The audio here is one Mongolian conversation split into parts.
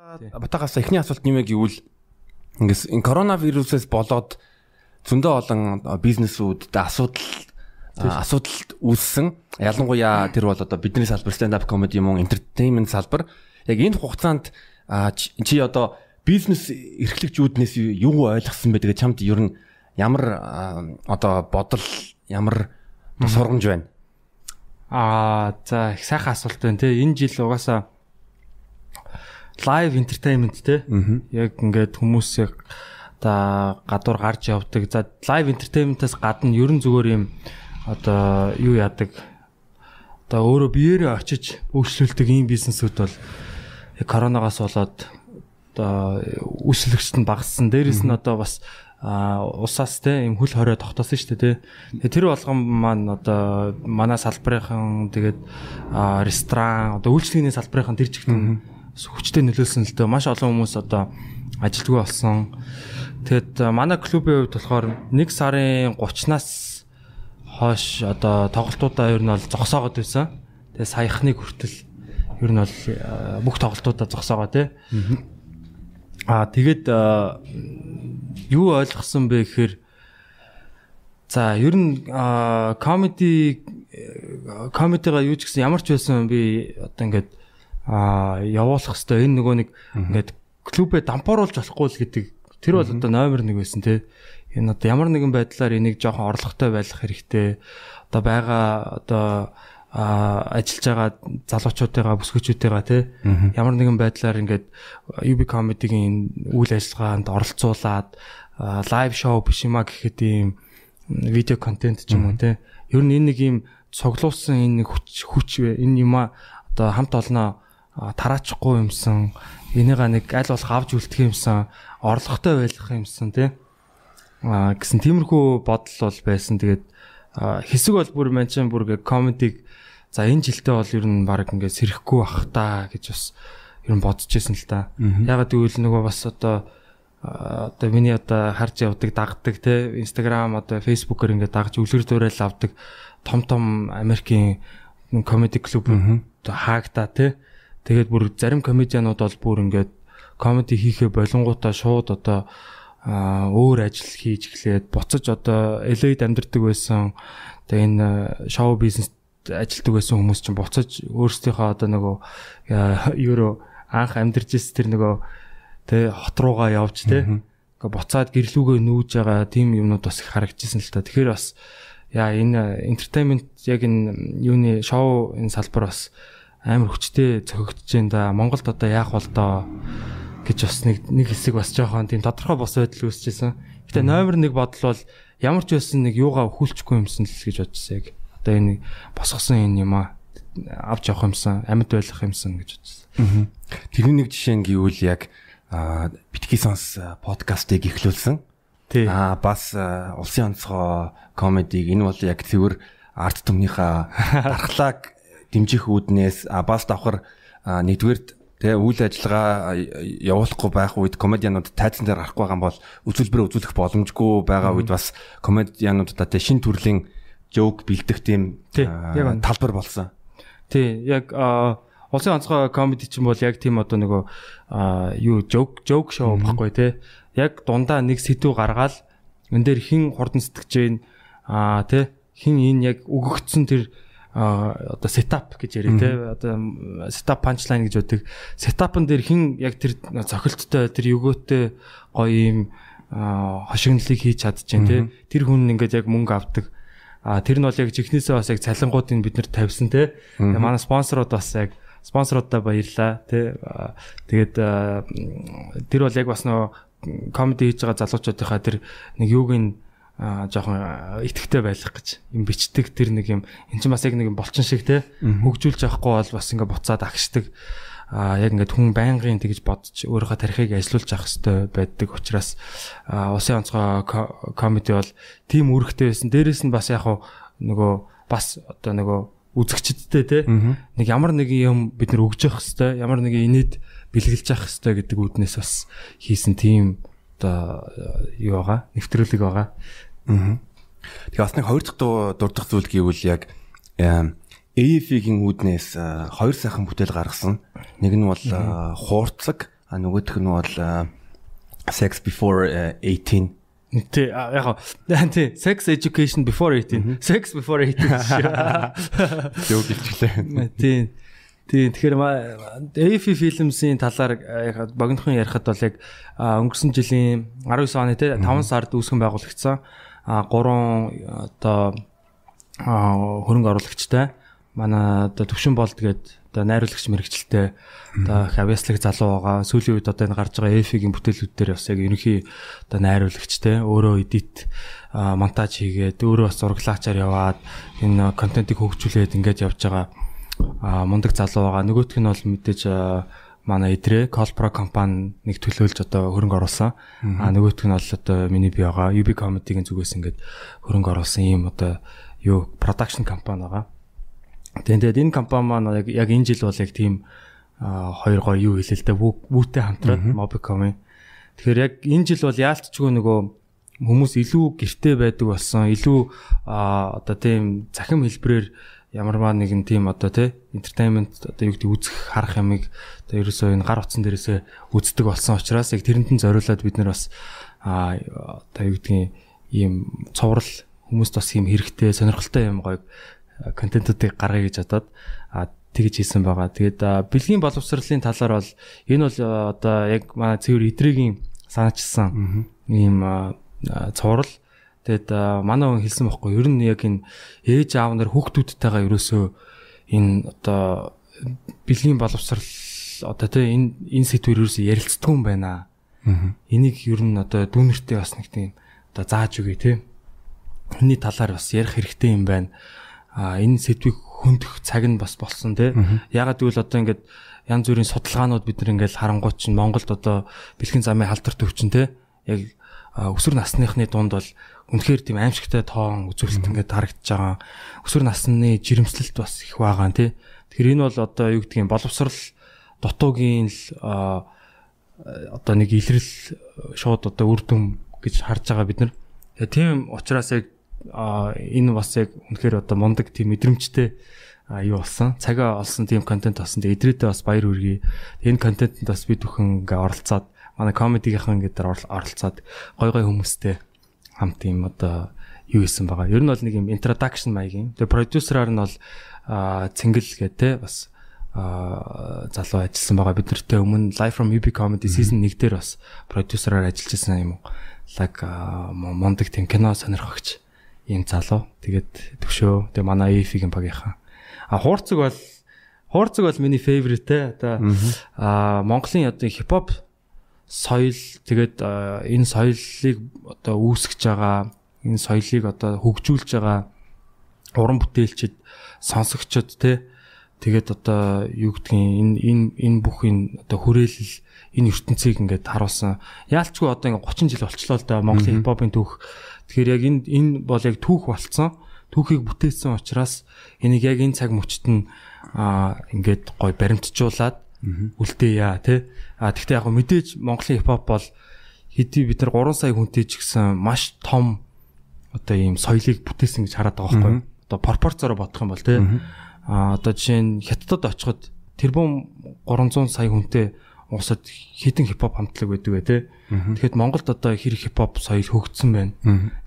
Батагаас эхний асуулт нэмээ гэвэл ингээс энэ коронавирусээс болоод зөндөө олон бизнесүүд асуудал асуудал үүссэн. Ялангуяа тэр бол одоо бидний салбар stand up comedy юм уу entertainment салбар. Яг энэ хугацаанд чи одоо бизнес эрхлэгчүүднээс юу ойлгосон бэ? Тэгээ чамд ер нь ямар одоо бодол ямар сургамж байна? Аа за их сайхан асуулт байна те. Энэ жил угаасаа live entertainment те. Яг ингээд хүмүүс яг одоо гадуур гарч явдаг. За live entertainment-аас гадна ерөн зүгээр юм одоо юу яадаг. Одоо өөрөө биеэрээ очиж үйлчлүүлдэг ийм бизнесүүд бол коронавигаас болоод одоо үйлчлэгчд нь багассан. Дээрээс нь одоо бас усаас те юм хөл хорой тогтоосон шүү дээ те. Тэр болгон маань одоо манай салбарынхан тэгээд ресторан одоо үйлчлэгийн салбарынхан тэр чигт хүчтэй нөлөөлсөн л дээ. Маш олон хүмүүс одоо ажилтгүй болсон. Тэгэд манай клубийн хувьд болохоор 1 сарын 30-наас хойш одоо тоглолтуудаа ер нь бол зогсоогод байсан. Тэгээ саяхныг хүртэл ер нь бол бүх тоглолтуудаа зогсоогоо тий. Аа тэгээд юу ойлгосон бэ гэхээр за ер нь комеди комедига юу ч гэсэн ямар ч байсан би одоо ингээд аа явуулах хэвээр энэ нөгөө нэг ингээд клубээ дампууруулж болохгүй л гэдэг. Тэр бол одоо номер 1 байсан те. Энэ одоо ямар нэгэн байдлаар энийг жоохон орлоготой байлгах хэрэгтэй. Одоо байгаа одоо ажиллаж байгаа залуучуудыгаа бүсгүүчүүдтэйгээ те. Ямар нэгэн байдлаар ингээд UB comedy-гийн үйл ажиллагаанд оролцуулаад лайв шоу биш юма гэхэд ийм видео контент ч юм уу те. Ер нь энэ нэг ийм цуглуулсан энэ хүч хүч энэ юма одоо хамт олноо тараачихгүй юмсан. Энийга нэг аль болох авч үлдэх юмсан. Орлоготой байх юмсан тий. А гэсэн тиймэрхүү бодол бол байсан. Тэгээд хэсэг бол бүр манчин бүр комедиг за энэ жилдээ бол ер нь баг ингээд сэрэхгүй бах та гэж бас ер нь бодож байсан л та. Ягаад гэвэл нөгөө бас одоо одоо миний одоо харж явдаг дагдаг те инстаграм одоо фейсбүүкээр ингээд дагж үлгэр дуурайл авдаг том том Америкийн комеди клуб одоо хаагта те Тэгээд бүр зарим комедианууд бол бүр ингээд комеди хийхээ болонгуудаа шууд одоо өөр ажил хийж эхлээд буцаж одоо LA-д амьдардаг байсан тэгээ энэ шоу бизнес ажилтдаг байсан хүмүүс чинь буцаж өөрсдийнхөө одоо нөгөө евро анх амьдарч ирсэн тэр нөгөө тэ хот руугаа явж тэ ингээ буцаад гэрлүүгөө нүүж байгаа тийм юмнууд бас их харагдчихсан л та. Тэгэхээр бас яа энэ entertainment яг энэ юуны шоу энэ салбар бас амар хүчтэй цохигдож байна да. Монголд одоо яах бол доо гэж бас нэг нэг хэсэг бас жоохон тийм тодорхой бос байдал үүсчихсэн. Гэтэ номер 1 бодол бол ямар ч байсан нэг юугаа өхүүлчихгүй юмсан л гэж бодчихсан яг. Одоо энэ босгосон энэ юм аа авч явах юмсан, амьд байх юмсан гэж бодчихсан. Тэрний нэг жишээ нь гэвэл яг битгий сонс подкастыг эхлүүлсэн. Аа бас улсын онцгой комедиг энэ бол яг цэвэр арт түмнийхээ дархлааг дэмжих үүднээс бас давхар нэгдүгээр тэгээ үйл ажиллагаа явуулахгүй байх үед комедианууд тайзан дээр гарахгүй байгаа бол үзүүлбэрээ үзүүлэх боломжгүй байгаа үед бас комедиануудаа тэгээ шин төрлийн жоок бэлдэх тийм талбар болсон. Тий, яг улсын онцгой комеди чинь бол яг тийм одоо нөгөө юу жоок жоок шоу баггүй те. Яг дундаа нэг сэтүү гаргаал энэ дээр хин хурдан сэтгэж जैन аа те хин энэ яг өгөгдсөн тэр одоо сетап гэж яриа те. Одоо сетап панчлайн гэж үүдэг сетапн дээр хин яг тэр цохилттой тэр өгөөтэй гоё юм хошигнлыг хийж чадчихээн те. Тэр хүн ингээд яг мөнгө авдаг. А тэр нь бол яг чихнээсээ бас яг цалингуудыг бид нэр тавьсан те. Манай спонсорууд бас яг спонсоруудаа баярлаа те. Тэгээд тэр бол яг бас нөгөө комеди хийж байгаа залуучуудынхаа тэр нэг юуг нь жоохон итгэвтэй байх гэж юм бичдэг тэр нэг юм эн чинь бас яг нэг болчин шиг те хөгжүүлж авахгүй бол бас ингээ буцаад агшдаг а яг ингээд хүн байнгын тэгж бодож өөрийнхөө тарихыг ажилуулж авах хэрэгтэй байдаг учраас усын онцгой комеди бол тийм үүрэгтэй байсан. Дээрээс нь бас яг нөгөө бас одоо нөгөө үзэгчдтэй те нэг ямар нэг юм бид нар өгж явах хэрэгтэй. Ямар нэг инээд бэлгэлж авах хэрэгтэй гэдэг үүднээс бас хийсэн тийм одоо юу байгаа нэвтрүүлэг байгаа. Тэгээ бас нэг хоёр дахь дурдах зүйл гэвэл яг AF-ийн үүднээс хоёр сайхан бүтээл гаргасан. Нэг нь бол хуурцаг, А нөгөөх нь бол sex before 18 Тэ яг тий sex education before 18 sex before 18 Юу гэлчлээ. Тий Тий тэгэхээр AFI Films-ийн талаар яг богинохон ярихад бол яг өнгөрсөн жилийн 19 оны тий 5 сард үүсгэн байгуулагдсан 3 одоо хөрөнгө оруулагчтай манай одоо төвшин болд гээд одоо найруулагч мэрэгчлээ одоо хавьяслаг залуу байгаа. Сүүлийн үед одоо энэ гарч байгаа AFI-гийн бүтээлүүд дээр бас яг ерөнхий одоо найруулагчтэй өөрөө эдит монтаж хийгээд өөрөө бас зураглаачаар яваад энэ контентыг хөгжүүлээд ингэж явж байгаа мундаг залуу байгаа. Нөгөөх нь бол мэдээж манай идрээ Colpro компани нэг төлөөлж одоо хөрөнгө оруулсан. А нөгөөх нь бол одоо миний би байгаа. UB Comedy-гийн зүгээс ингээд хөрөнгө оруулсан юм одоо юу production компани байгаа. Тэгээд энэ компани маань яг энэ жил бол яг тийм хоёр гоо юу хэлээ л дээ вүүтэй хамтраад Mobicom-ийн. Тэгэхээр яг энэ жил бол яалтчгүй нөгөө хүмүүс илүү гэртэй байдаг болсон. Илүү одоо тийм захим хэлбэрээр ямарваа нэгэн тийм одоо тий entertainment одоо юу гэдэг үзэх харах ямыг одоо ерөөсөө энэ гар утсан дээрээсээ үздэг болсон учраас яг тэрэнд нь зориулаад бид нар бас а одоо юу гэдгийг ийм цоврал хүмүүст бас ийм хэрэгтэй сонирхолтой юм гоё контентуудыг гаргая гэж бодоод тэгж хийсэн байгаа. Тэгээд бэлгийн боловсролын талаар бол энэ бол одоо яг манай цэвэр идрэгийн санаачсан ийм цуврал. Тэгээд манай хүн хэлсэн байхгүй ер нь яг энэ ээж аав нар хүүхдүүдтэйгээ ерөөсөө энэ одоо бэлгийн боловсрал одоо тий энэ энэ сэдвэр ерөөсөө ярилцдаг юм байна. Энийг ер нь одоо дүүнертэй бас нэг тийм одоо зааж өгье тий. Энийний талаар бас ярих хэрэгтэй юм байна а энэ сэдвийг хөндөх цаг нь бас болсон тий. Ягаад гэвэл одоо ингээд янз бүрийн судалгаанууд бид нар ингээд харангуй чинь Монголд одоо бэлхэн замын халдвар төвчин тий. Яг өсвөр насныхны дунд бол үнэхээр тийм аимшигтай тоон үзүүлэлт ингээд харагдаж байгаа. Өсвөр насны жирэмслэлт бас их байгаа тий. Тэгэхээр энэ бол одоо юу гэдгийг боловсрал дутуугийн л одоо нэг илрэл шууд одоо үр дүн гэж харж байгаа бид нар. Тийм учраас яг энэ бас яг үнэхээр одоо мундаг тийм мэдрэмжтэй юу болсон. Цагаа олсон тийм контент болсон. Тэгээ идрээдээ бас баяр хүргэе. Энэ контентэнд бас бид бүхэн ингээ оролцоод манай комедигийнхан ингээд оролцоод гой гой хүмүүстэй хамт юм одоо юу хийсэн байгаа. Ер нь бол нэг юм introduction маягийн. Тэгээ продюсераар нь бол Цэнгэл гэдэг те бас залуу ажилласан байгаа. Бид нартэй өмнө Live from UB Comedy season 1 дээр бас продюсераар ажиллаж байсан юм. Лаг мондаг тийм кино сонирхогч ийм залуу. Тэгээд төвшөө. Тэгээ манай EF-ийн багийнхан. А хуурцэг бол хуурцэг бол миний favorite те. Одоо а Монголын одоо хипхоп соёл тэгээд энэ соёлыг одоо үүсгэж байгаа энэ соёлыг одоо хөгжүүлж байгаа уран бүтээлчд сонсогчд те тэгээд одоо юу гэдгийг энэ энэ энэ бүх энэ одоо хүрээлэл энэ ертөнцийг ингээд харуулсан. Яалчгүй одоо ингээд 30 жил болчлоо л да Монголын хипхопын түүх Тэгэхээр яг энэ энэ бол яг түүх болцсон. Түүхийг бүтээсэн учраас энийг яг энэ цаг мөчт нь аа ингээд гой баримтжуулаад үлдээя тий. А тэгвэл яг мэдээж Монголын хипхоп бол хэдий бид нар 3 сая хүнтэй ч гэсэн маш том одоо ийм соёлыг бүтээсэн гэж хараад байгаа байхгүй? Одоо пропорцоор бодох юм бол тий. А одоо жишээ нь хятадд очиход тэрбум 300 сая хүнтэй Уусад хідэн хипхоп хамтлаг байдаг бай тээ. Тэгэхэд Монголд одоо хэр хипхоп соёл хөгжсөн байна.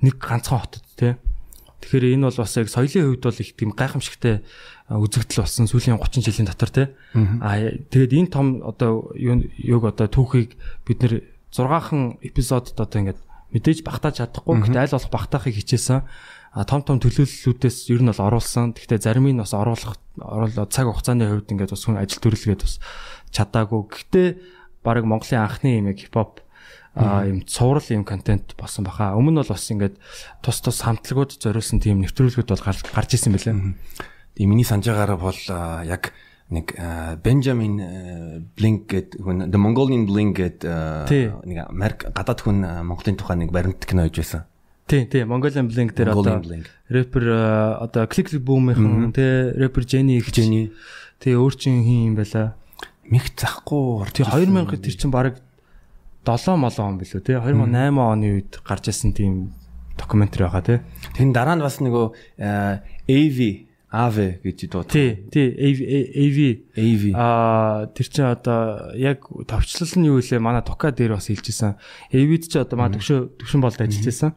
Нэг ганцхан хотод тээ. Тэгэхээр энэ бол бас яг соёлын хувьд бол их тийм гайхамшигтай үзэгдэл болсон сүүлийн 30 жилийн дотор тий. Аа тэгээд энэ том одоо юг одоо түүхийг бид нэр 6хан эпизодод одоо ингээд мэдээж багтааж чадахгүй гэхдээ аль болох багтаахыг хичээсэн. А том том төлөөллүүдээс ер нь бол оруулсан. Гэхдээ зарим нь бас оруулах оруулаад цаг хугацааны хувьд ингээд бас хүн ажил төрөлгээд бас чадаагүй. Гэхдээ баг Монголын анхны юм хипхоп юм цуврал юм контент болсон баха. Өмнө нь бол бас ингээд тус тус хамтлагууд зориулсан тийм нэвтрүүлгүүд бол гарч исэн байлаа. Тэгээ миний санаж байгаагаар бол яг нэг Benjamin Blink гэдэг хүн The Mongolian Blink гэдэг нэг Америк гадаад хүн Монголын тухай нэг баримт кино хийж байсан. Тий, тий, Mongolian Blink дээр одоо рэпер одоо Click Click Boom-ийн тий, рэпер Jenny их Jenny. Тий, өөр чин хин юм байла мих захгүй. Тий 2000 тэр чинь баг 7 молоо он билүү тий 2008 оны үед гарч ирсэн тийм докюментари байгаа тий. Тэн дараа нь бас нөгөө AV AV гэж дуу. Тий, тий, AV AV. Аа тэр чинь одоо яг товчлол нь юу вэ? Манай Тока дээр бас хэлжсэн. AV-д чи одоо манай төвшөө төвшин болд ажиллаж байсан.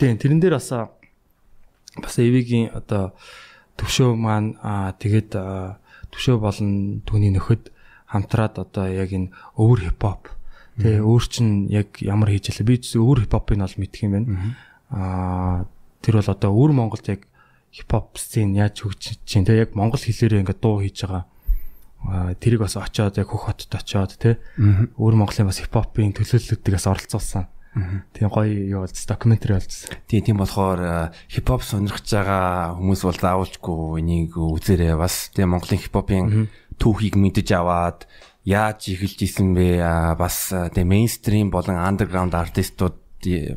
Тий, тэрэн дээр бас бас AV-гийн одоо төвшөө маань аа тэгээд төвшөө болон түүний нөхөд хамтраад одоо яг энэ өвөр хипхоп. Тэгээ өөр чин яг ямар хийж ялаа? Би өвөр хипхопыг нь бол мэдх юм байна. Аа тэр бол одоо өвөр Монголд яг хипхоп сцен яаж хөгжиж чинь? Тэгээ яг монгол хэлээрээ ингээд дуу хийж байгаа. Аа тэрийг бас очоод яг хөх хотод очоод те өвөр Монголын бас хипхопын төлөөлөлтөдгээс оролцуулсан. Тийм гоё юу болж докюментари болж. Тийм тийм болохоор хипхоп сонирхож байгаа хүмүүс бол заавалчгүй энийг үзээрэй бас. Тийм Монголын хипхопын түүхийг мэдэж аваад яаж эхэлж исэн бэ бас тийм мейнстрим болон андерграунд артистууд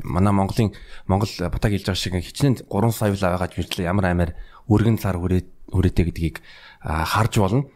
манай Монголын Монгол батаг хэлж байгаа шиг хичнээн 3 сая л аваад мэтлээ ямар амаар өргөн цар хүрээд хүрээтэй гэдгийг харж болно.